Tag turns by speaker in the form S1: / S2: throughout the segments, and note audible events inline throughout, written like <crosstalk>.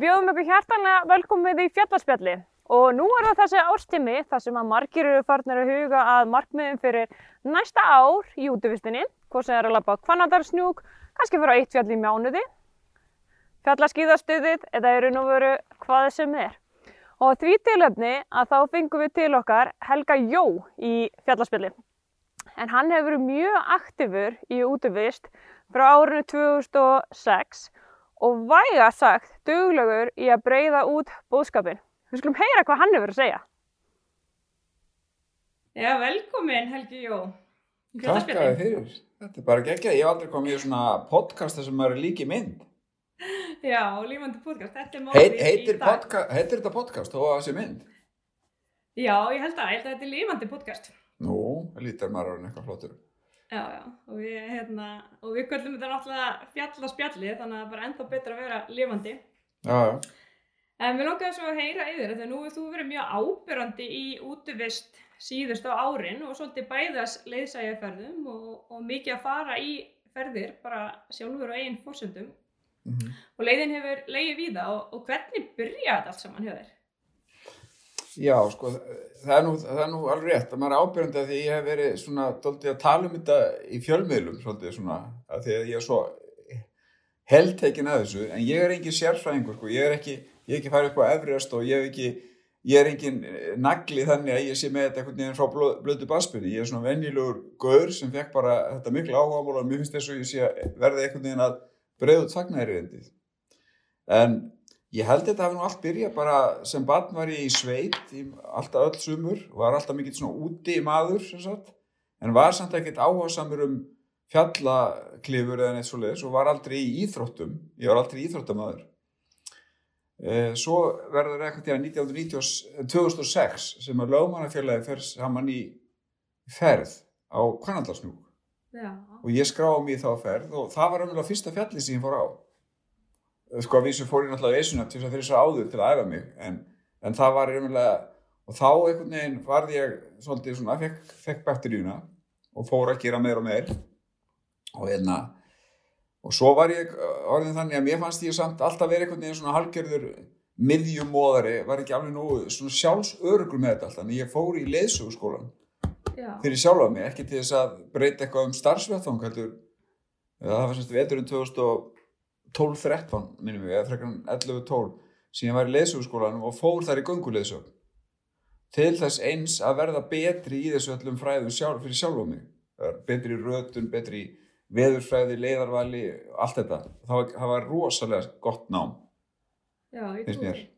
S1: Við bjóðum ykkur hjartanlega velkomið í fjallaspjalli og nú er það þessi árstími þar sem að margir eru farnir að huga að markmiðum fyrir næsta ár í útvistinni, hvort sem er að lappa kvannadarsnjúk, kannski fyrir eitt fjall í mánuði, fjallaskýðastuðið eða eru nú veru hvað sem er. Og því tilöfni að þá fengum við til okkar Helga Jó í fjallaspjalli. En hann hefur verið mjög aktífur í útvist frá árinu 2006 og væga sagt duglegur í að breyða út bóðskapin. Við skulum heyra hvað hann hefur að segja.
S2: Já, velkomin Helgi Jó.
S3: Takk að þið fyrir. Þetta er bara geggjað. Ég hef aldrei komið í svona podcast sem er líki mynd.
S2: Já, lífandi podcast. Þetta er
S3: Heit, heitir,
S2: dag.
S3: podca heitir þetta podcast þó að það sé mynd?
S2: Já, ég held að, ég held að þetta er lífandi podcast.
S3: Nú, lítar maður orðin eitthvað flottur.
S2: Já, já, og við, hérna, og við köllum þetta náttúrulega fjallaspjalli, þannig að það er bara ennþá betra að vera lífandi.
S3: Já, já.
S2: En við langaðum svo að heyra yfir þetta, nú hefur þú verið mjög ábyrrandi í útivist síðust á árin og svolítið bæðas leiðsægjaferðum og, og mikið að fara í ferðir, bara sjálfur og eigin fórsöndum.
S3: Mm
S2: Og leiðin hefur leiðið víða og, og hvernig byrjaði allt saman hjá þér?
S3: Já, sko, það er, nú, það er nú alveg rétt að maður er ábyrjandi að því ég hef verið svona dóltið að tala um þetta í fjölmiðlum svolítið svona, að því að ég er svo heldtekin að þessu, en ég er engin sérfræðingur, sko, ég er ekki, ég er ekki farið upp á Everest og ég hef ekki, ég er engin nagli þannig að ég sé með þetta einhvern veginn frá blö, blödu basbyrni, ég er svona venjulegur gaur sem fekk bara þetta miklu áhugamál og mér finnst þess að ég sé verði einhvern veginn að út fagnæri En ég held þetta hafi nú allt byrjað bara sem barn var ég í sveit í alltaf öll sumur, var alltaf mikill svona úti maður sem sagt, en var samt ekkert áhersamur um fjallaklifur eða neitt svo leiðis og var aldrei í íþróttum, ég var aldrei íþróttamaður. Eh, Svo verður eitthvað til að 2006 sem að lögmannafélagi fer saman í ferð á Kvanandarsnúk
S2: Já.
S3: og ég skráði í þá ferð og það var umlega fyrsta fjalli sem ég fór á sko að vísu fór ég náttúrulega eisuna til þess að fyrir svo áður til að æfa mig en, en það var umlega og þá einhvern veginn varð ég svolítið svona, fekk, fekk bakteríuna og fór að gera meir og meir og hérna og svo var ég orðin þannig að mér fannst ég samt alltaf verið einhvern veginn svona halgerður miðjumóðari, var ekki alveg nú svona sjálfsörugur með þetta alltaf en ég fór í leiðsögurskólan
S2: Já.
S3: fyrir sjálfa mig, ekki til þess að breyta eitthvað um starfsvettvang heldur það var semst veturinn 2012-13 minnum við, eða frekar 11-12 sem ég var í leysugskólanum og fór þar í gönguleysug til þess eins að verða betri í þessu öllum fræðum sjálf, fyrir sjálfa mig. Það var betri í rötun, betri í veðurfræði, leiðarvali, allt þetta. Það var, það var rosalega gott nám
S2: Já, ég trúi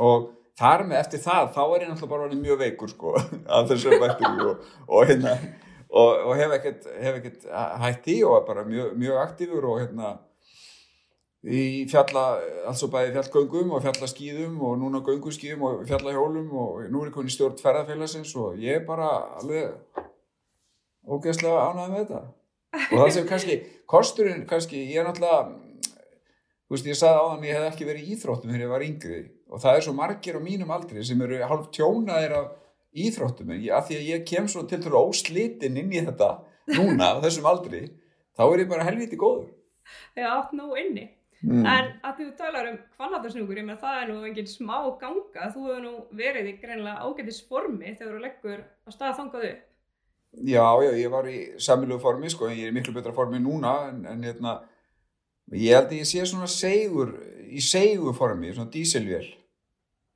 S3: og þar með eftir það þá er ég náttúrulega bara mjög veikur sko <laughs> af þessu bættur og, og hérna og, og hef ekkert, hef ekkert hætt í og er bara mjög, mjög aktífur og hérna í fjalla, altså bæði fjallgöngum og fjallaskýðum og núna gönguskýðum og fjallahjólum og nú er ég komin í stjórn ferðarfélagsins og ég er bara alveg ógeðslega ánægð með þetta. Og það sem kannski, kosturinn kannski, ég er náttúrulega þú veist, ég sagði áðan ég hef ekki verið í íþróttum þegar ég var yngri og það er svo margir á mínum aldri sem eru hálf tjónaðir af íþróttum. En að því að ég kem svo til til óslitinn inn í þetta núna á þessum aldri, þá er ég bara helviti góður.
S2: Já, nóg inni.
S3: Mm.
S2: En að þú talar um hvannatarsnúkur, ég með það er nú engin smá ganga, þú hefur nú verið í greinlega ágætis formi þegar þú leggur á stað þangað upp.
S3: Já, já, ég var í samilegu formi sko, en ég er í miklu betra formi núna en, en hérna, ég held að ég sé svona segur, í segur formi, svona dísilvél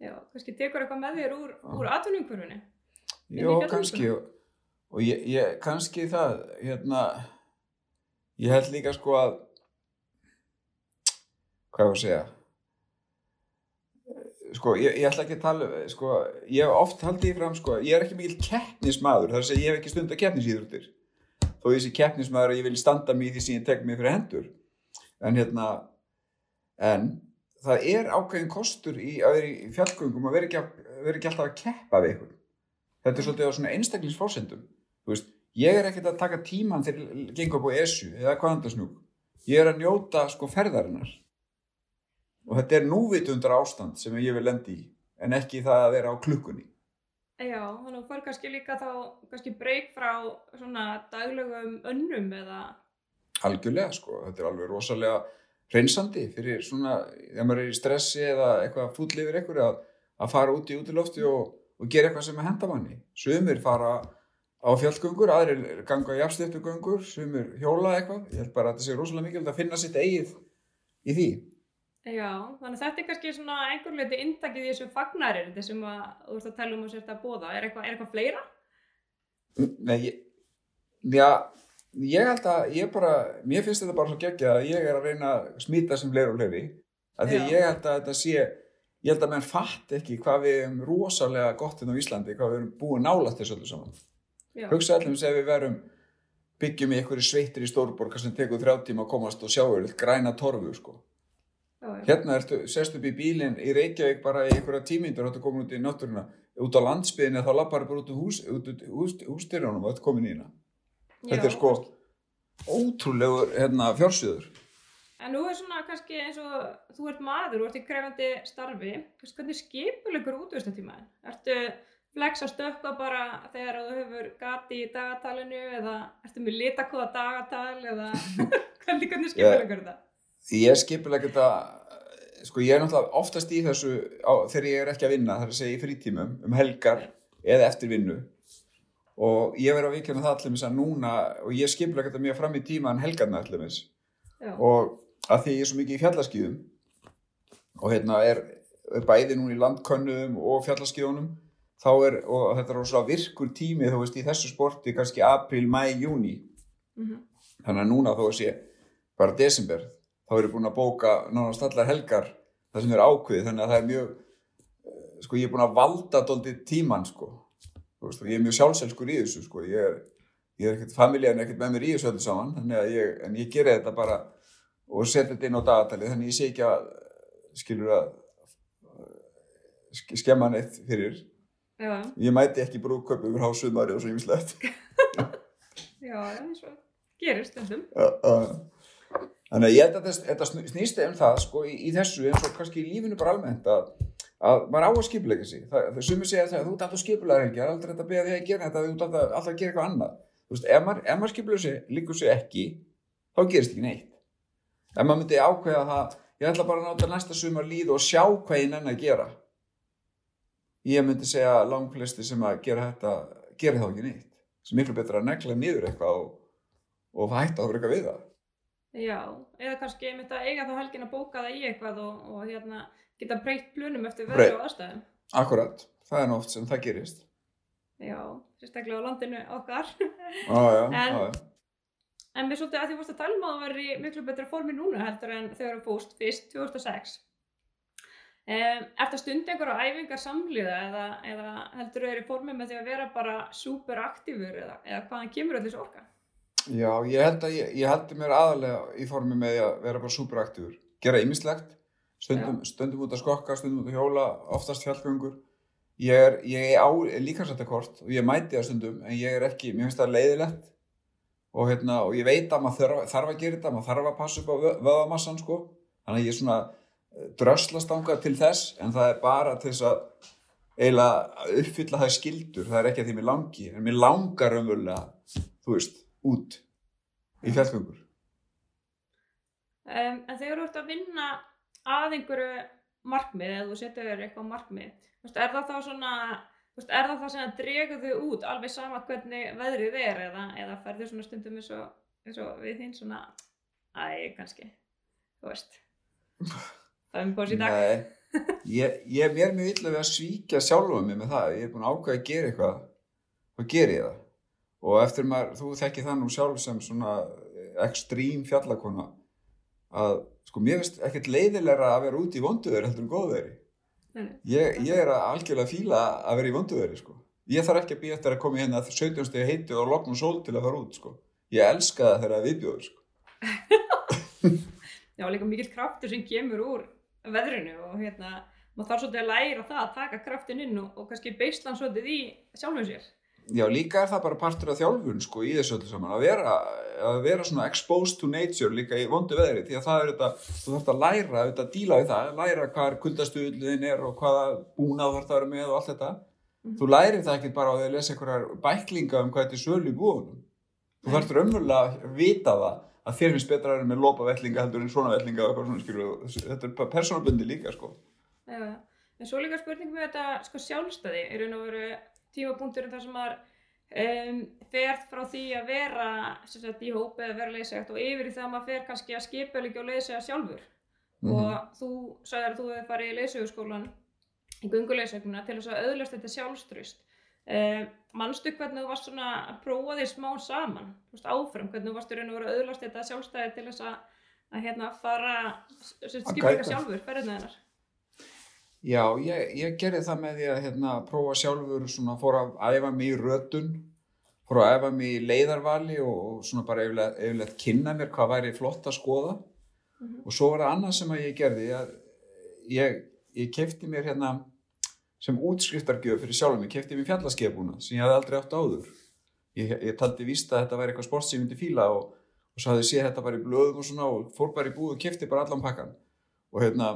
S2: Já, kannski tekur eitthvað með þér úr, úr. Inn í
S3: Jó,
S2: fjallgöngu?
S3: kannski og, og ég, ég, kannski það hérna ég held líka sko að hvað ég að segja? Sko, ég, ég ætla ekki að tala sko, ég hef oft haldið í fram sko, ég er ekki mikil keppnismadur þar að segja ég hef ekki stund að keppnisýðrúttir þó ég sé keppnismadur að ég vil standa mig í því sem ég tek mig fyrir hendur. En hérna en það er ákveðin kostur í að í fjallgöngum að vera ekki, að, ekki alltaf að keppa við ykkur þetta er svolítið á svona einstaklingsfórsendum þú veist, ég er ekkert að taka tíman þegar ég gengur upp á ESU eða kvandarsnúk ég er að njóta sko ferðarinnar og þetta er núvitundar ástand sem ég vil lendi í en ekki það að vera á klukkunni
S2: Já, þannig að fær kannski líka þá, kannski breyk frá svona daglegum önnum eða,
S3: algjörlega sko, þetta er alveg rosalega reynsandi fyrir svona, ef maður er í stressi eða eitthvað fúll yfir eitthvað að, að fara út í útilofti og, og gera eitthvað sem er hendamanni. Sumir fara á fjallgöngur, aðrir ganga í afstöftugöngur, sumir hjóla eitthvað. Ég held bara að þetta sé rosalega mikilvægt að finna sitt eigið í því.
S2: Já, þannig að þetta er kannski svona einhver leiti inntakið í þessu fagnarir, þessum að þú ert að tala um að sérst að bóða. Er eitthvað, er eitthvað fleira?
S3: Nei, ég, já, ég held að ég bara, mér finnst þetta bara svo geggja að ég er að reyna að smita sem fleiri og fleiri. Af því
S2: Já.
S3: ég held að þetta sé, ég held að menn fatt ekki hvað við erum rosalega gott hérna á Íslandi, hvað við erum búin nálast þessu öllu saman. Hugsa allir sem við verum byggjum í einhverju sveittir í stórborga sem tekur þrjá tíma að komast og sjá yfir græna torfu, sko. Hérna ertu, sest upp í bílinn í Reykjavík bara í einhverja tímyndur og þetta komin út í náttúruna. Út á landsbyðinni þá lappar bara út úr hús, hús, hústyrjónum og þetta komin í hérna. Þetta er sko ótrúlegur hérna, fjársjöður.
S2: En nú er svona kannski eins og þú ert maður, þú ert í krefandi starfi, hvernig skipulegur útvistatímaðin? Ertu flex að stökka bara þegar þú hefur gati í dagatalinu eða ertu með litakóða dagatal eða <laughs> hvernig, hvernig skipulegur þetta?
S3: Ég skipuleg þetta, sko ég er náttúrulega oftast í þessu á, þegar ég er ekki að vinna, það er að segja í frítímum, um helgar eða eftir vinnu. Og ég verið að vikina það allir að núna, og ég skipuleg þetta mjög fram í tíma en helgarna allir mis.
S2: Já,
S3: og að því ég er svo mikið í fjallaskíðum og hérna er, er bæði núna í landkönnum og fjallaskíðunum þá er, og þetta er rosalega virkur tími þú veist í þessu sporti kannski april, mæ, júni
S2: mhm,
S3: þannig að núna þó að sé bara desember þá er ég búin að bóka nánast allar helgar það sem er ákveðið þannig að það er mjög eh, sko ég er búin að valda dóldi tíman sko. Veist, ég er mjög sjálfselskur í þessu sko. Ég er, ég er ekkert familjan ekkert með mér í þessu öllu saman þannig að ég, en ég gera þetta bara og setja þetta inn á dagatalið þannig að ég sé ekki að skilur að sk- skemma neitt fyrir.
S2: Já,
S3: ég mæti ekki brúköp yfir hásumari og svo ýmislegt. <laughs>
S2: Já, eins og gerist stundum.
S3: Já, já. Þannig að ég held að þetta sn- snýst um það sko í, í þessu eins og kannski í lífinu bara almennt að, að maður á að skipulega sig. Það, það sumir segja að þú ert alltaf skipulega helgi, það er aldrei þetta að beða því að gera þetta, þú ert alltaf, alltaf að gera eitthvað annað. Þú veist, ef maður, maður skipulega sig, líkur sig ekki, þá gerist ekki neitt. Ef maður myndi ákveða það, ég ætla bara að náta næsta sumar líð og sjá hvað ég nenni að gera. Ég myndi segja langflesti sem að gera þetta, gera þá ekki neitt. Sem miklu betra að negla niður eitthvað og, og hætta að vera eitthvað við það.
S2: Já, eða kannski einmitt að eiga þá helgin að bóka það í eitthvað og, og hérna, geta breytt plunum eftir
S3: Breytt.
S2: og aðstæðum.
S3: Akkurat, það er oft sem það gerist.
S2: Já, sérstaklega á landinu okkar. <laughs>
S3: Já, já,
S2: En-
S3: já.
S2: En mér svolítið að því vorst að tala um að það var í miklu betra formi núna heldur en þegar þú fóst fyrst 2006. Um, Ertu að stunda einhverja æfingar samlíða eða, eða heldur þú er í formi með því að vera bara super aktífur eða, eða hvaðan kemur öll þessu orka?
S3: Já, ég held að ég, ég heldur mér aðalega í formi með að vera bara superaktífur. Gera ýmislegt, stundum, stundum út að skokka, stundum út að hjóla, oftast fjallgöngur. Ég er, ég er á líkansættakort og ég mæti það stundum en ég er ekki, mér finnst það leiðilegt og, hérna, og ég veit að maður þarf, þarf að gera þetta, maður þarf að passa upp á vö- vöðvamassan sko. Þannig að ég er svona eh, dröslast ángað til þess en það er bara til þess að eiginlega uppfylla það skildur, það er ekki að því mér langi, en mér langar umvöldlega, þú veist, út í fjallgöngur.
S2: Um, en þegar þú ert að vinna að einhverju markmið eða þú setur þér eitthvað markmið, veist, er það þá svona, veist, er það það sem að dregur þau út alveg sama hvernig veðrið er eða, eða ferður svona stundum eins og, eins og við þín svona, æ, kannski, þú veist, <laughs> það er mjög bóðs í dag.
S3: Nei, <laughs> ég, ég er mér mjög illa við að svíkja sjálfa mig með það. Ég er búin að ákveða að gera eitthvað og gera ég það. Og eftir maður, þú þekki það nú sjálf sem svona ekstrím fjallakona að sko mér finnst ekkert leiðilegra að vera úti í vonduðeri heldur en
S2: nei.
S3: Ég, ég er að algjörlega fíla að vera í vonduðeri sko. Ég þarf ekki að býja eftir að koma hérna 17 stegi heitið og loknum sól til að fara út sko. Ég elska það þegar það viðbjóður sko. <laughs>
S2: Já, líka mikill kraftur sem kemur úr veðrinu og hérna, maður þarf svolítið að læra það að taka kraftin inn og, og kannski beislan svolítið í sjálfum sér.
S3: Já, líka er það bara partur af þjálfun sko í þessu öllu saman, að vera, að vera svona exposed to nature líka í vondu veðri því að það er þetta, þú þarfst að læra að díla við það, læra hvað kuldastuðliðin er og hvaða búnað þú þarfst að vera með og allt þetta.
S2: Mhm.
S3: Þú lærir það ekki bara á því að lesa einhverjar bæklinga um hvað þetta er sölu í búðunum. Þú þarfst raunverulega að vita það að þér finnst betra að vera með lopa vellinga heldur en svona vellinga og eitthvað svona skilur þetta
S2: tímapunkturinn þar sem maður um, fer frá því að vera sagt, í hóp eða vera leysegt og yfir í það að maður fer kannski að skipa líka og leysega sjálfur.
S3: Mhm.
S2: og þú sagðir að þú hefði farið í leysöguskólan í gunguleysögnuna til þess að auðlast þetta sjálfströst um, manstu hvernig þú varst svona að prófa því smá saman? Veist, áfram, hvernig þú varst í raun og veru að auðlast þetta sjálfstæði til þess að, að hérna fara skipa líka sjálfur ferðina hennar
S3: Já, ég, ég gerði það með því að hérna, prófa sjálfur, svona, fór að æfa mig í rötun, fór að æfa mig í leiðarvali og, og svona bara yfirleitt, yfirleitt kynna mér hvað væri flott að skoða.
S2: Mhm.
S3: Og svo var það annað sem að ég gerði, að ég, ég kefti mér hérna sem útskriftargjöf fyrir sjálfum, ég kefti mér fjallaskefuna sem ég hafði aldrei átt áður. Ég, ég taldi víst að þetta væri eitthvað sport sem ég myndi fíla og, og svo hafði ég séð þetta bara í blöðum og svona og fór bara í búð og kefti bara allan pakkan. Og hérna,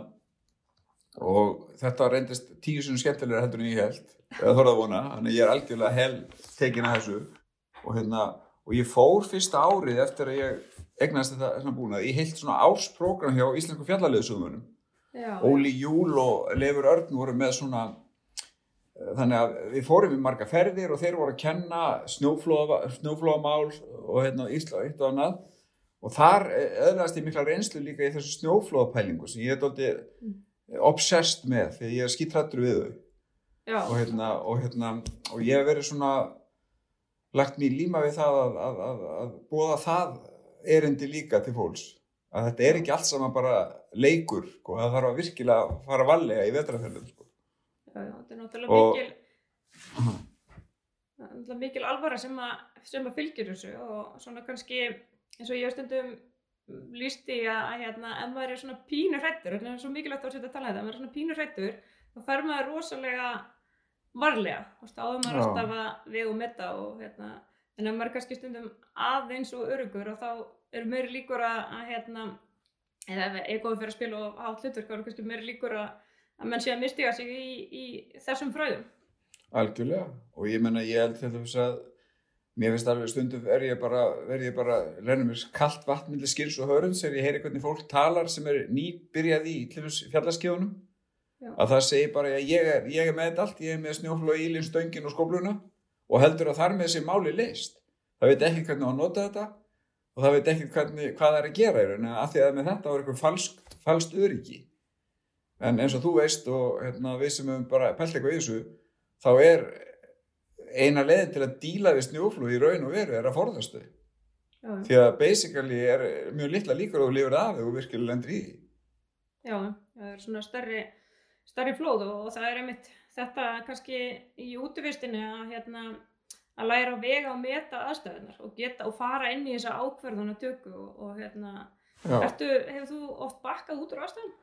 S3: og þetta reyndist tíu sinni skemmtilega heldur en ég held eða þorða að vona, þannig ég er algjörlega hel tekin að þessu. Og, hérna, og ég fór fyrsta árið eftir að ég egnaðist þetta svona búnað í heilt svona ársprógram hjá Íslensku fjallaliðsöðumunum
S2: Já,
S3: Óli Júl og Leifur Örn voru með svona eh, þannig að við fórum í marga ferðir og þeir voru að kenna snjóflóða, snjóflóðamál og hérna Ísla eitt og annað. Og þar öðlaðast ég mikla reynslu líka í þessu snjóflóðapælingu sem ég er dólti obsessed með því ég er skítrættur við þau. Og hérna, og hérna og ég hef verið svona lagt mér líma við það að, að, að, að búa það erindi líka til fólks. Að þetta er ekki allt saman bara leikur sko, það þarf að virkilega fara valega í vetraferðum sko.
S2: já, já, þetta er náttúrulega
S3: Og-
S2: mikil náttúrulega mikil alvara sem að, sem að fylgir þessu og svona kannski eins og ég stundum lísti að, að hérna, ef maður er svona pínu hrættur, þetta er svo mikilvægt að setja að tala um þetta, ef maður er svona pínu hrættur, þá fer maður rosalega varlega, þú veist, áður maður alltaf að við og metta og hérna, en ef maður er kannski stundum aðeins og örugur og þá eru meiri líkur að, að hérna, eða ef ég er góð fyrir að spila og hafa hlutverk, þá eru kannski meiri líkur að, að menn sé að mistiga sig í, í þessum fröðum.
S3: algjörlega. Og ég menna ég held til þess að mér finnst alveg stundum er ég bara, verð ég bara rennum mér kallt vatn millir skils og hörunds þegar ég heyri hvernig fólk talar sem er nýbyrjað í fjallaskjónum að það segir bara að ég er, ég er með þetta allt, ég er með snjóflóð ílinn, stöngin og skófluna og heldur að þar með þessi máli leist. Það veit ekki hvernig að nota þetta og það veit ekki hvernig, hvað það er að gera í raun af því að með þetta var eitthvað falskt, falskt öryggi. En eins og þú veist og hérna, við sem hefum bara pælt eitthvað í þessu, þá er eina leiðin til að díla við snjóflóð í raun og veru er að forðast þau.
S2: Já,
S3: Því að basically er mjög litla líkur að þú lifir af og virkilega lendur í
S2: já, það er svona stærri, stærri flóð og, og það er einmitt þetta kannski í útvistinni að hérna að læra að vega og meta aðstæðunar og geta og fara inn í þessa ákverðuna tökku og, og hérna, hefur þú oft bakkað út úr aðstæðun?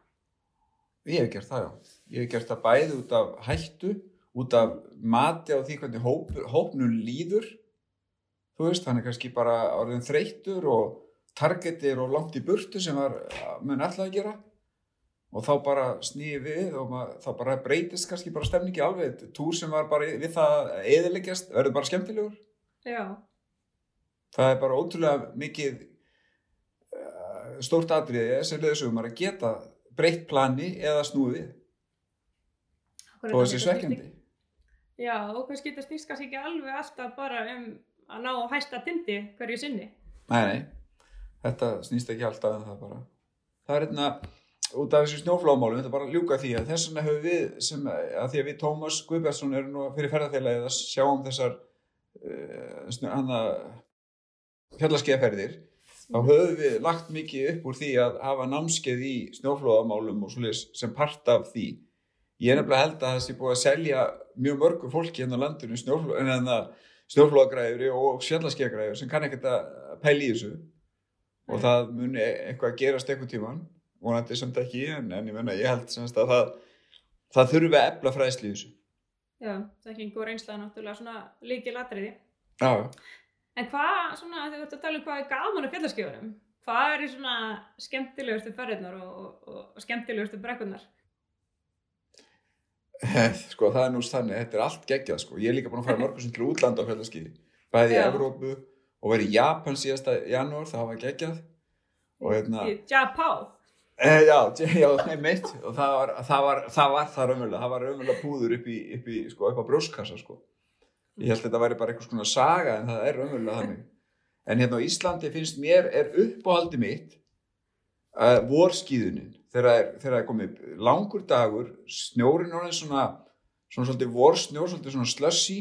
S3: Ég hef gert það, já. Ég hef gert það bæði út af hættu, út af mati á því hvernig hóp, hópnum líður. Þú veist, hann er kannski bara orðin þreyttur og targetir og langt í burtu sem var, mun alltaf að gera. Og þá bara snýði við og mað, þá bara breytist kannski bara stemningi alveg. Túr sem var bara við það eðileggjast, verður bara skemmtilegur.
S2: Já,
S3: Það er bara ótrúlega mikið uh, stórt atriði sem leðisum að geta breytt plani eða snúið Og þessi svekkjandi.
S2: Já, og kannski þetta snýst kannski ekki alveg alltaf bara um að ná að hæsta tindi hverju sinni.
S3: Nei, nei, þetta snýst ekki alltaf en það bara. Það er hérna, út af þessu snjóflámálum, þetta er bara að ljúka því að þess vegna höfum við, sem, að því að við Tómas Guðbjörnsson erum nú fyrir ferðarfélagið að sjá um þessar uh, snjó, hana, fjallarskeiðferðir, þá höfum við lagt mikið upp úr því að hafa námskeið í snjóflóðamálum og svoleiðis sem part af því. Ég er nefnilega held að það sé búið að selja mjög mörgu fólki hérna á landinu að snjóflóðagræður og sjallarskeiðagræður sem kann ekkert að pæla í þessu og
S2: Nei.
S3: það muni eitthvað að gerast eitthvað tíman vonandi samt ekki en, en ég menna ég held semst að það það þurfi að efla fræðsli í þessu
S2: Já, þekking og reynsla er náttúrulega svona líkil atriði.
S3: Já,
S2: En hvað, svona, þegar þú ert að tala um hvað er gaman á fjallarskjöfunum, hvað er í svona skemmtilegustu ferðirnar og, og, og skemmtilegustu brekkurnar?
S3: Sko það er nú þannig þetta er allt geggjað sko, ég er líka búin að fara mörgum sem til útlanda á fjallarskiði, bæði í. Evrópu og verið í Japan síðasta janúar, það var geggjað. Og hérna
S2: Japá.
S3: e, já, já, einmitt og það var það var, það var það raunverulega það var raunverulega púður upp í, upp í sko, upp á brjóskassa sko. Ég held að þetta væri bara einhvers konar saga en það er raunverulega þannig. En hérna á Íslandi finnst mér er uppáhaldi mitt uh, vorskíðunin þegar það er, komið langur dagur snjórin orðin svona svona svolítið vorsnjór, svolítið svona slushy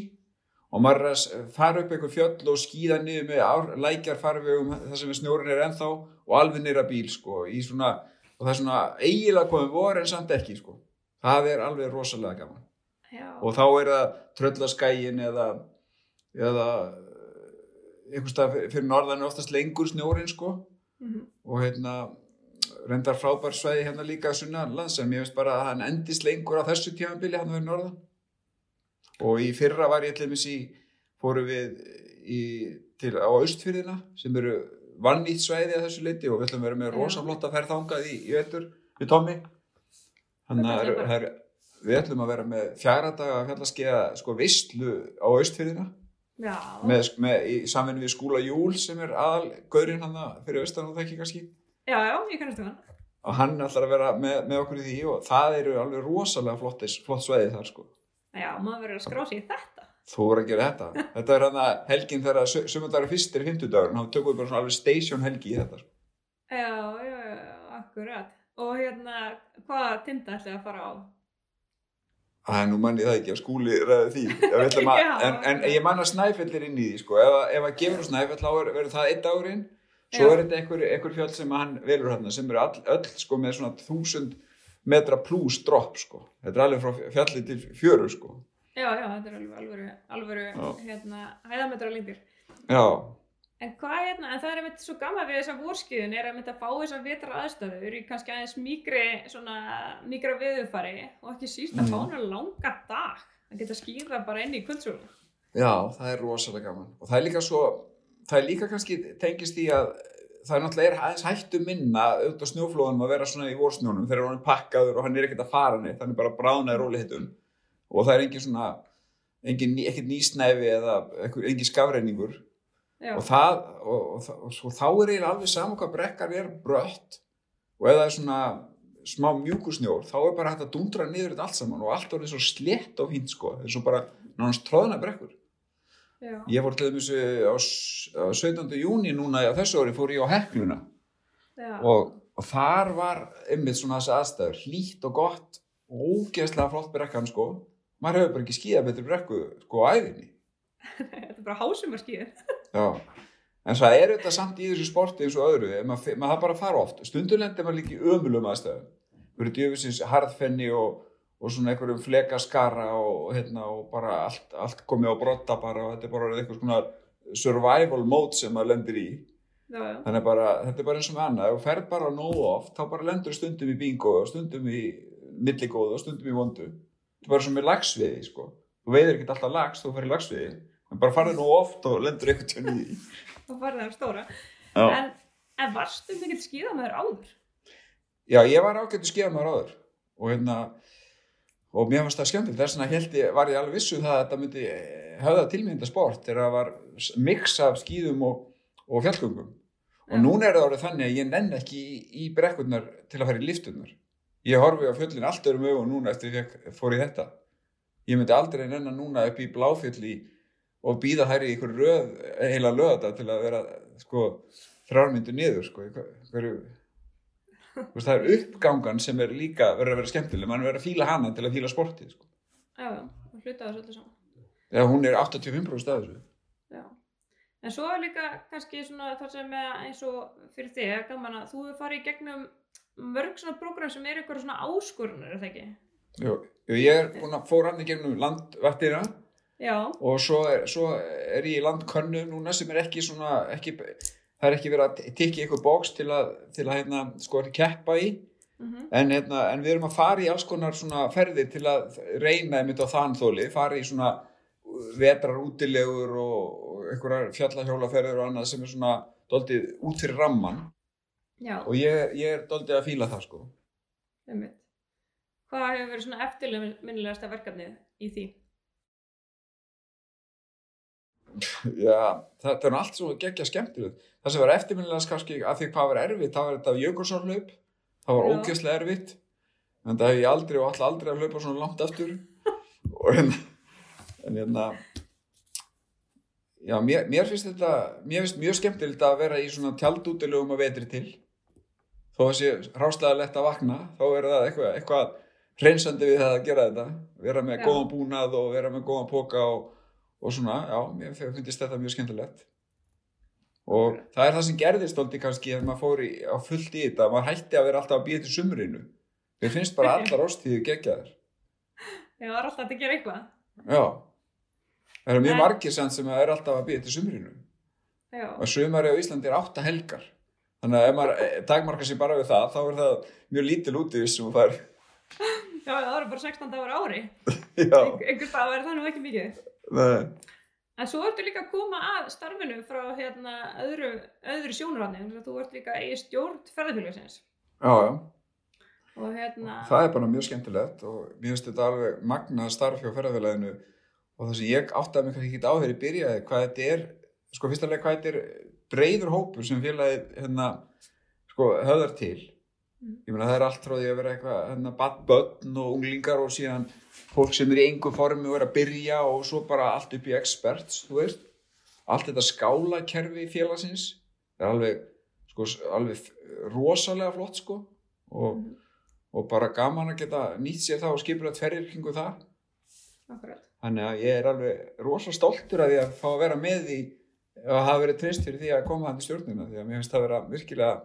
S3: og maður fara upp einhver fjöll og skíða niður með ár, lækjar farvegum þar sem snjórin er ennþá og alveg nýra bíl sko í svona, og það er svona eiginlega komið vor en samt ekki sko það er alveg rosalega gaman
S2: Já.
S3: og þá er það tröllaskægin eða eða einhvers stað fyrir norðan oftast lengur snjórin sko
S2: Mhm.
S3: og hérna reyndar frábær svæði hérna líka sunnanlands en mér finnst bara að hann endist lengur á þessu tímabili hann verið norðan. Og í fyrra var ég til dæmis í fóru við í, til, á austfyrðina sem eru vannýtt svæði að þessu leiti og við ætlum að vera með
S2: Já.
S3: rosa flotta ferð þangað í, vetur við Tommy þannig að við ætlum að vera með fjara daga fjallaskeiða sko vistlu á austfyrðina með, með, í samvinni við skúla Júl sem er aðal gaurinn hann fyrir austan og það ekki kannski
S2: Já, já, ég kannast um hann.
S3: og hann ætlar að vera með, með okkur í því og það eru alveg rosalega flottis, flott sveiði þar sko
S2: Já, maður verður að skrá sig í þetta.
S3: þú voru að gera þetta <laughs> þetta er hann að helgin þegar fyrst er fymtudagur þá tökum við bara svona alveg station helgi í þetta sko.
S2: Já, já, já, akkurat. Og hérna, hvaða tinda ætlaði að fara á?
S3: Æ, nú mann ég það ekki að skúli ræði því Ég að <laughs> en, en ég man að snæfell er inn í því sko. ef, að- ef að gefur snæfell er- verður það einn dagurinn svo
S2: Já.
S3: er þetta einhver, einhver fjöld sem hann velur hérna sem eru all, öll sko, með svona þúsund metra plus drop sko. þetta er alveg frá fjalli til fjöru sko.
S2: Já, já, þetta er alveg alvöru, alvöru, hérna, hæðametra lengdir.
S3: já,
S2: En hvað hérna, en það er einmitt svo gaman við þessa vorskiðun er einmitt að fá þessar vetra aðstæður í kannski aðeins mýgri, svona, mýgra viðufari og ekki síst að fá hana langa dag. Það geta skýða bara inn í kvöldsúluna.
S3: Já, það er rosalega gaman og það er líka svo, það er líka kannski tengist í að það er náttúrulega er aðeins hættu minna auðvitað snjóflóðanum að vera svona í vorsnjónum þegar hann er pakkaður og hann er ekkert að fara neitt hann er bara bránaði róli hittum og það er engin svona engin, ekkert nýsnæfi eða engin skafreiningur og það og, og, og, og þá er eiginlega alveg saman hvað brekkan er brött. Og ef það er svona smá mjúkusnjór þá er bara hægt að dundra niður þetta allt saman og allt orðið svo slétt og fínt sko. Er svo bara nánast tróðna brekkur
S2: já,
S3: Ég fór til dæmis eh, á, á 17. júni núna á þessu ári fór ég á Hekluna. Og, og þar var einmitt svona þessi aðstæður, hlýtt og gott og ógeðslega flott brekkan sko. Maður hefur bara ekki skíða betri brekku sko á æfinni <laughs>
S2: þetta er bara hásumarskíður. <laughs>
S3: Já, en það er þetta samt í þessu sporti eins og öðru, maður, maður það bara að fara oft. Stundum lendir maður líka í ömulum aðstæðum. Verið djöfisins harðfenni og, og svona einhverjum flekaskara og, hérna, og bara allt, allt komið á brotta bara og þetta er bara eitthvað svona survival mode sem maður lendir í.
S2: Já, já,
S3: þannig bara, þetta er bara eins og með annað. Ef þú ferð bara nógu oft, þá bara lendur stundum í bingo og stundum í milligóðu og stundum í vondu. Þetta er bara sem með lagsviði, sko. Þú veiðir ekki alltaf lags, þú ferð í lagsviði en bara farðu nógu oft og lendur einhvern tjóni í
S2: þá farið það stóra.
S3: Já.
S2: En, en varstu mikill skíðamaður áður?
S3: Já, ég var ágættu skíðamaður áður. Og hérna og mér fannst það skemmtilegt, þess vegna held ég, var ég alveg vissu það að þetta myndi eh, höfða tilmynda sport þegar það var mix af skíðum og, og fjallgöngum. Og
S2: Já.
S3: núna er það orðið þannig að ég nenn ekki í, í brekkurnar til að fara í lifturnar ég horfi á fjöllin allt öðrum augum núna eftir ég fekk, fór í þetta. Ég myndi aldrei nenna núna upp í bláfjalli og býða þær í einhver röð heila löða til að vera sko þrjármyndu niður sko, hverju veist, það er uppgangan sem er líka verður að vera skemmtileg, mann verður að fíla hana til að fíla sportið sko.
S2: Já, já, og hluta þessu öllu saman.
S3: eða hún er 85% af þessu
S2: Já. En svo er líka kannski svona þar sem er eins og fyrir þig er gaman að þú hefur farið í gegnum mörg svona prógram sem eru eitthvað svona áskorunar, er það ekki?
S3: Jú, ég er búin að fóra hann í gegnum landvættina
S2: Já,
S3: og svo er, svo er ég í landkönnu núna sem er ekki svona ekki, það er ekki verið að í eitthvað bóks til að, til að hérna, sko, keppa í
S2: mm
S3: en, hérna, en við erum að fara í alls konar svona ferðir til að reyna einmitt á þanþóli, fara í svona vetrar útilegur og, og einhverjar fjallahjólaferðir og annað sem er svona doldið út fyrir ramman
S2: já,
S3: og ég, ég er doldið að fíla það sko
S2: einmitt. Hvað hefur verið svona eftirminnilegasta verkefnið í því?
S3: já, þetta er allt svo geggja skemmtilegt. Það sem var eftirminnilegast kannski að því hvað var erfitt, það var þetta jökulsárlaup, það var ógeðslega erfitt, en það hef ég aldrei og alltaf aldrei að hlaupa svona langt aftur. <laughs> og hérna, en hérna, já, mér, mér finnst þetta, mér finnst mjög skemmtilegt að vera í svona tjaldútilugum að vetri til. Þó að sé rástlega lett að vakna, þá er það eitthvað, eitthvað hreinsandi við það að gera þetta, vera með
S2: Já.
S3: góðan búnað og vera með góðan póka og, og svona, já, mér finnst þetta mjög skemmtilegt. Og það er það sem gerðist aldrei kannski að maður fór í, á fullt í þetta, maður hætti að vera alltaf að býja til sumrinu. Mér finnst bara <laughs> allar ástíðu geggjaðar.
S2: Já, það er alltaf að gera eitthvað.
S3: Já, það eru mjög margir sem sem er alltaf að býja til sumrinu.
S2: Já,
S3: Og sumari á Íslandi er átta helgar. Þannig að ef maður eh, takmarkar sér bara við það, þá er það mjög lítil útíðis sem þú fær. <laughs>
S2: já það eru bara 16 dagar ári. <laughs> Einhvers stað verður það nú ekki mikið.
S3: nei.
S2: En svo ertu líka að koma að starfinu frá hérna öðru, öðru sjónurarni. Þú ert líka í stjórn ferðarfélagsins.
S3: Já, já.
S2: Og hérna,
S3: Það er bara mjög skemmtilegt og mér finnst þetta alveg magnað starf hjá ferðarfélaginu og það sem ég áttaði mig kannski ekki á þegar ég byrjaði hvað þetta er, sko fyrst alveg hvað þetta er breyður hópur sem félagið hérna, sko, höfðar til. Ég meina það er allt frá því að vera eitthvað hérna, börn og unglingar og síðan fólk sem er í engu formi og er að byrja og svo bara allt upp í experts, þú veist allt þetta skálakerfi félagsins er alveg, sko, alveg rosalega flott, sko og
S2: Mhm.
S3: og bara gaman að geta nýtt sér það og skipur að tverjir kringu það
S2: akkurat.
S3: þannig að ég er alveg rosa stoltur að því að fá að vera með í að hafa verið treyst fyrir því að koma hann í stjórnina því að mér finnst það vera virkilega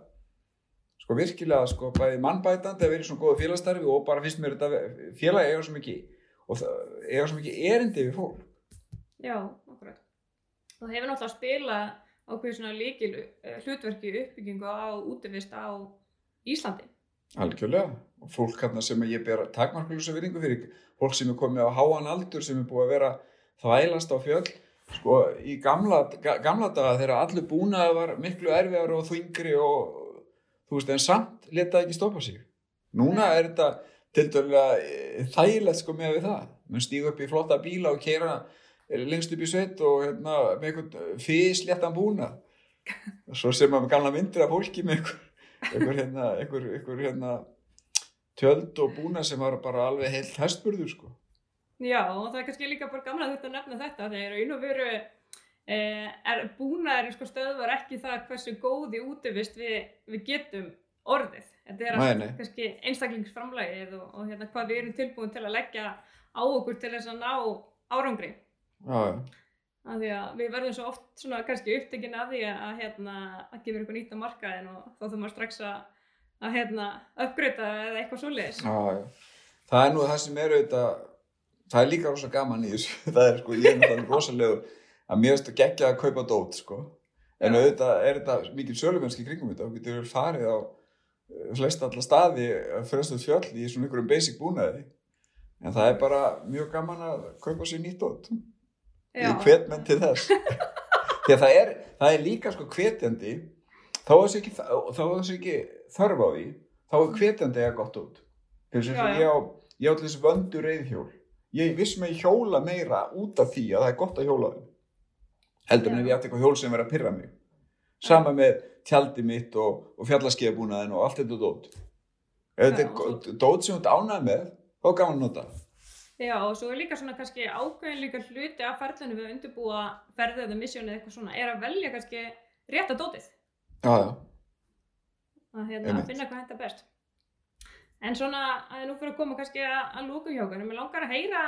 S3: sko virkilega sko bæði mannbætandi að vera í svona góðu félagsstarfi og bara finnst mér þetta félagi eiga svo mikið og eiga svo mikið erindi við fólk
S2: Já, akkurat. Og það hefur náttúrulega að spila ákveð svona líkil eh, hlutverki uppbyggingu á útivist á Íslandi.
S3: algjörlega og fólk hérna sem ég ber takmarkulösa virðingu fyrir fólk sem er komið á háan aldur sem er búið að vera þvælast á fjöll sko í gamla, ga, gamla daga þegar allur búnaði var miklu erfiðar og þvingri og þú veist en samt leta ekki stoppa sig. Núna er þetta til dærulega þægilegt sko með við það. Mann stígu upp í flotta bíla og keira lengst upp í sveit og hérna, með einhvern físléttan búnað. <laughs> Svo sem maður gamla myndir af fólki með einhver hérna, einhver, einhver hérna tjöld og búna sem var bara alveg heilt hestburður sko.
S2: Já, og það er kannski líka bara gamla þetta að nefna þetta þegar einu veru eh, er búnaðurinn sko stöðvar ekki það hversu góð í útivist við, við getum orðið. Þetta er
S3: nei.
S2: kannski einstaklingsframlægið og, og hérna hvað við erum tilbúin til að leggja á okkur til þess að ná árangri.
S3: já, já.
S2: Af því að við verðum svo oft svona kannski upptekinn af því að, hérna, að gefa eitthvað nýtt á markaðin og þá þurfum maður strax að, að hérna, uppgreita eða eitthvað svoleiðis.
S3: Já, það er nú það sem er auðvitað það er líka rosa gaman í þessu <laughs> það er sko, ég er náttúrulega rosalegu að mér finnst að gegja að kaupa dót sko. en auðvitað er þetta mikil sölumennski kringum þetta og getur farið á eh, flest alla staði fremstuð fjöll í svona einhverjum basic búnaði. En það er bara mjög gaman að kaupa sér nýtt dót. Ég hvet menn til þess. <laughs> Því að það er, það er líka sko hvetjandi. Þá er þessi ekki, þessi ekki þörf á því þá er hvetjandi að gott út þess að ég á ég á til þess vöndu reyðhjól ég viss með hjóla meira út af því að það er gott að hjóla þeim heldur en ef ég átti eitthvað hjól sem verið að pyrra mig. Sama með tjaldi mitt og, og fjallaskeiðbúnaðin og allt þetta dót. Ef þetta er dót sem þú ánægð með þá gaman að nota.
S2: Já, og svo er líka svona kannski ákveðin líka hluti af ferðinu við að undirbúa ferðið eða missjónið eitthvað svona, er að velja kannski rétta dótið,
S3: já, já,
S2: að, hérna, að finna hvað þetta best. En svona, að nú fyrir að koma kannski að, að lókum hjá okkur, mér langar að heyra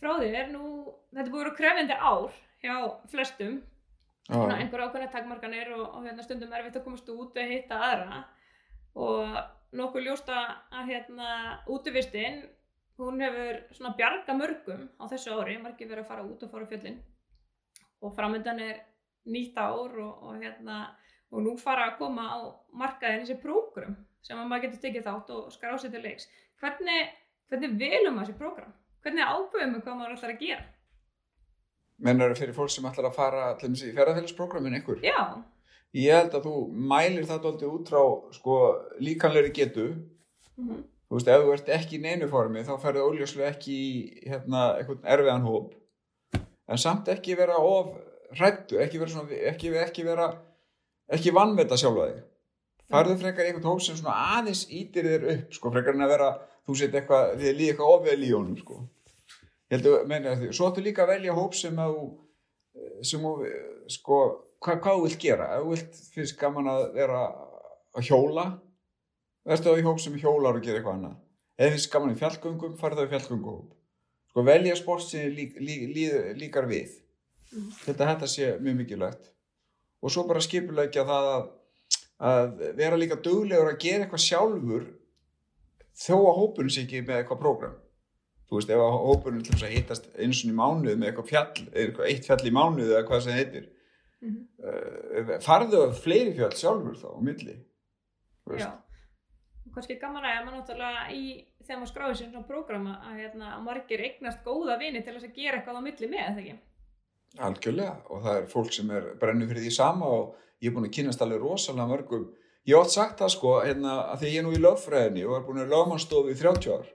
S2: frá þér, nú, þetta búið að vera krefindi ár hjá flestum,
S3: já.
S2: einhver ákveðna takmarkanir og, og hérna, stundum erfitt að komast út að hitta aðra og nokkuð ljósta að hérna útivistinn hún hefur svona bjarga mörgum á þessu ári, margir verið að fara út og fara fjöllin og framöndan er nýtt ár og, og hérna og nú fara að koma á markaðin þessi prógram sem að maður getur tekið þátt og skrá sér til leiks hvernig, hvernig velum maður þessi prógram? Hvernig ákveðum við hvað maður ætlar að gera?
S3: Mennar fyrir fólk sem ætlar að fara til dæmis í ferðarfélagsprogrammin einhver
S2: Já,
S3: ég held að þú mælir það dóldi út frá sko líkanlegri getu.
S2: Mm
S3: þú veist, ef þú ert ekki í neinu formi þá ferðu óljóslega ekki í hérna, eitthvað erfiðan hóp. En samt ekki vera of hrættu, ekki vera svona, ekki, ekki vera, ekki vannmeta sjálfa þig. Farðu frekar í einhvern hóp sem aðeins ítir þér upp, sko, frekar en að vera, þú set eitthvað, þið líði eitthvað ofvel í honum, sko. Ég held að, meina svo ættu líka að velja hóp sem að þú, sem þú, sko, hvað, hvað þú vilt gera? Ef þú vilt finnst gaman að vera að hjóla, verður það í hóp sem hjólar og gera eitthvað annað. Ef finnst gaman í fjallgöngum, farðu það í fjallgönguhóp. Sko, velja sport sem þér lík, lík, lík, líkar við. Þetta, þetta sé mjög mikilvægt. Og svo bara skipulegja það að, að vera líka duglegur að gera eitthvað sjálfur þó að hópurinn sé ekki með eitthvað prógram. Þú veist, ef að hópurinn til þess að hittast eins og í mánuð með eitthvað fjall, eitthvað eitt fjall í mánuð eða hvað sem heitir.
S2: Mhm.
S3: Uh, farðu að fleiri fjall sjálfur þá á milli.
S2: Já. Kannski gaman að maður náttúrulega í þegar maður skráði sér svona prógrama að, hérna, margir eignast góða vini til þess að gera eitthvað á milli með, eða ekki?
S3: Algjörlega og það er fólk sem er brennur fyrir því sama og ég er búin að kynast alveg rosalega mörgum. Ég átt sagt það sko hérna, að því ég er nú í lögfræðinni og er búin að lögmannstofu í 30 ár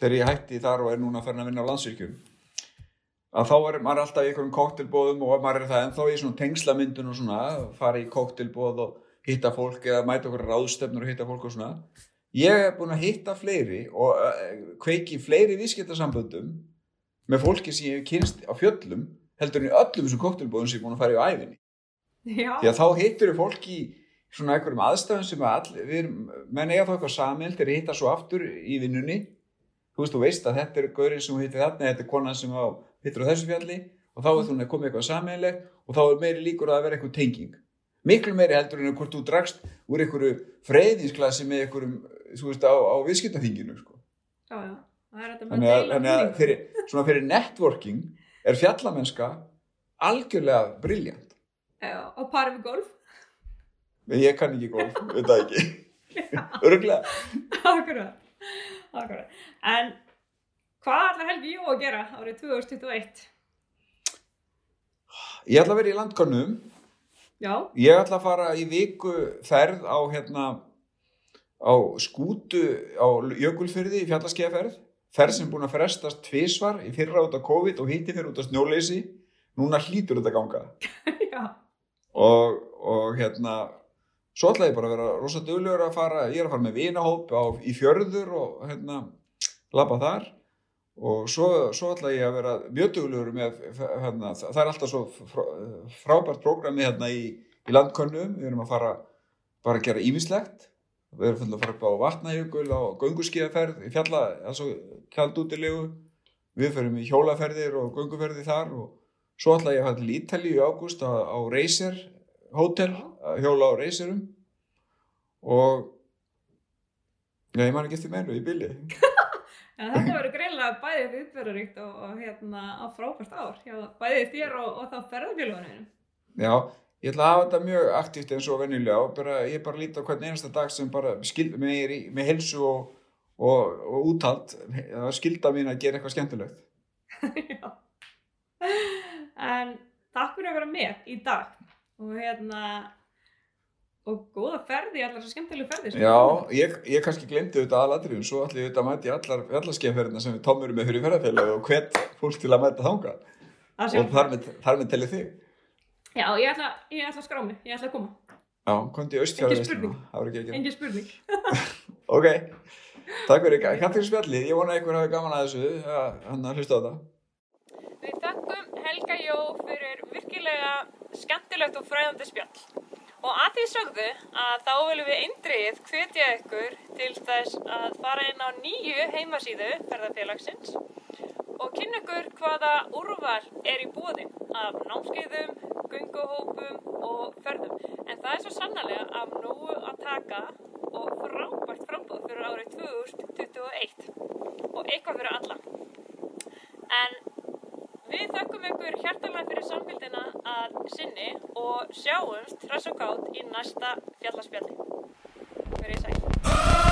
S3: þegar ég hætti þar og er núna farin að vinna á landsvirkjum að þá er maður alltaf í einhverjum kóktelbóðum og maður er það ennþá í svona tengslamyndun og svona, fara í kóktelbóð og hitta fólk eða mæta okkur ráðstefnur og hitta fólk og svona. Ég er búin að hitta fleiri og uh, kveiki fleiri viðskiptasamböndum með fólki sem ég hef kynst á fjöllum heldur en í öllum þessum kóktelbóðum sem ég er búin að fara í á æfinni.
S2: Já.
S3: Því að þá hittur við fólk í svona einhverjum aðstæðum sem að all, við erum, menn eiga þá eitthvað samild þegar hitta svo aftur í vinnunni. Þú veist, þú veist að þetta er gaurinn sem þú hittir þarna, þetta er konan sem hittir á þessu fjalli og þá er þú að koma eitthvað sameiginlegt og þá er meiri líkur að vera eitthvað tenging. Miklu meiri heldur en hvort þú dragst úr einhverju freyðinsklassi með einhverjum, þú veist, á, á viðskiptaþinginu, sko.
S2: Já, já. Það er þetta með
S3: að,
S2: deila
S3: þannig að
S2: vinning.
S3: fyrir, svona fyrir networking er fjallamennska algjörlega briljant.
S2: Já, á pari við golf.
S3: Ég kann ekki golf, veit það ekki. <laughs> Örglega.
S2: Akkurat. En hvað ætlar Helgi Jó að gera árið 2021?
S3: Ég ætla að vera í landkonnum.
S2: Já.
S3: Ég ætla að fara í viku ferð á hérna á skútu á Jökulfyrði í fjallaskeiðaferð. Ferð sem búin að frestast tvisvar í fyrra út af COVID og hitti fyrir út af snjóleysi. Núna hlýtur þetta ganga. <laughs>
S2: Já.
S3: Og, og hérna, svo ætla ég bara að vera rosa duglegur að fara, ég er að fara með vinahóp á, í fjörður og hérna, labba þar. Og svo, svo ætla ég að vera mjög duglegur með, hérna, það er alltaf svo frá- frábært prógrami hérna í, í landkönnum. Við erum að fara bara að gera ímislegt. Við erum fyrir að fara upp á vatnajökul á gönguskíðaferð fjalla, altså kjaldútilegu. Við ferum í hjólaferðir og gönguferðir þar og svo ætla ég að fara til Ítalíu í ágúst á, á Racer Hotel, að hjóla á Racerum og já, ég man ekki eftir meinu í bíli.
S2: En þetta verður greinlega bæðið viðbjörðaríkt og, og hérna á frábært ár. Já, bæðið þér og, og þá ferðarfélagunum.
S3: Já, ég ætla að hafa þetta mjög aktíft eins og venjulega og bara, ég bara líti á hvern einasta dag sem bara skild, með, er í, með helsu og, og, og úthald, það skilda mín að gera eitthvað skemmtilegt. <laughs>
S2: Já. En takk fyrir að vera með í dag. Og hérna, og góða ferði allar svo skemmtilegu ferði.
S3: Já, ég, ég kannski glemdi þetta aðladriðum, svo ætla ég auðvitað að mæta í allar fjallaskeiðferðina sem við tómurum með fyrir ferðarfélagi og hvet fólk til að mæta þanga
S2: Það
S3: og þar með, þar með telli þig.
S2: Já, ég ætla, ég ætla að skrá mig, ég ætla að koma.
S3: Já, komdu í austfjara
S2: Engin spurning.
S3: það
S2: spurning. <laughs>
S3: Ok, takk fyrir, fyrir spjallið, ég vona að ykkur hafi gaman að þessu, að hlusta á þetta.
S1: Við þakkum Helga Jó fyrir virkilega skemmtilegt og fræðandi spjall. Og að því sögðu að þá viljum við eindrið hvetja ykkur til þess að fara inn á nýju heimasíðu ferðarfélagsins og kynna ykkur hvaða úrval er í bóði af námskeiðum, gunguhópum og ferðum. En það er svo sannlega af nógu að taka og frábært frambúð fyrir árið 2021 og eitthvað fyrir alla. En Við þakkum ykkur hjartalega fyrir samfélgina að sinni og sjáumst hress og gátt í næsta fjallarspjalli. Fyrir í sæl.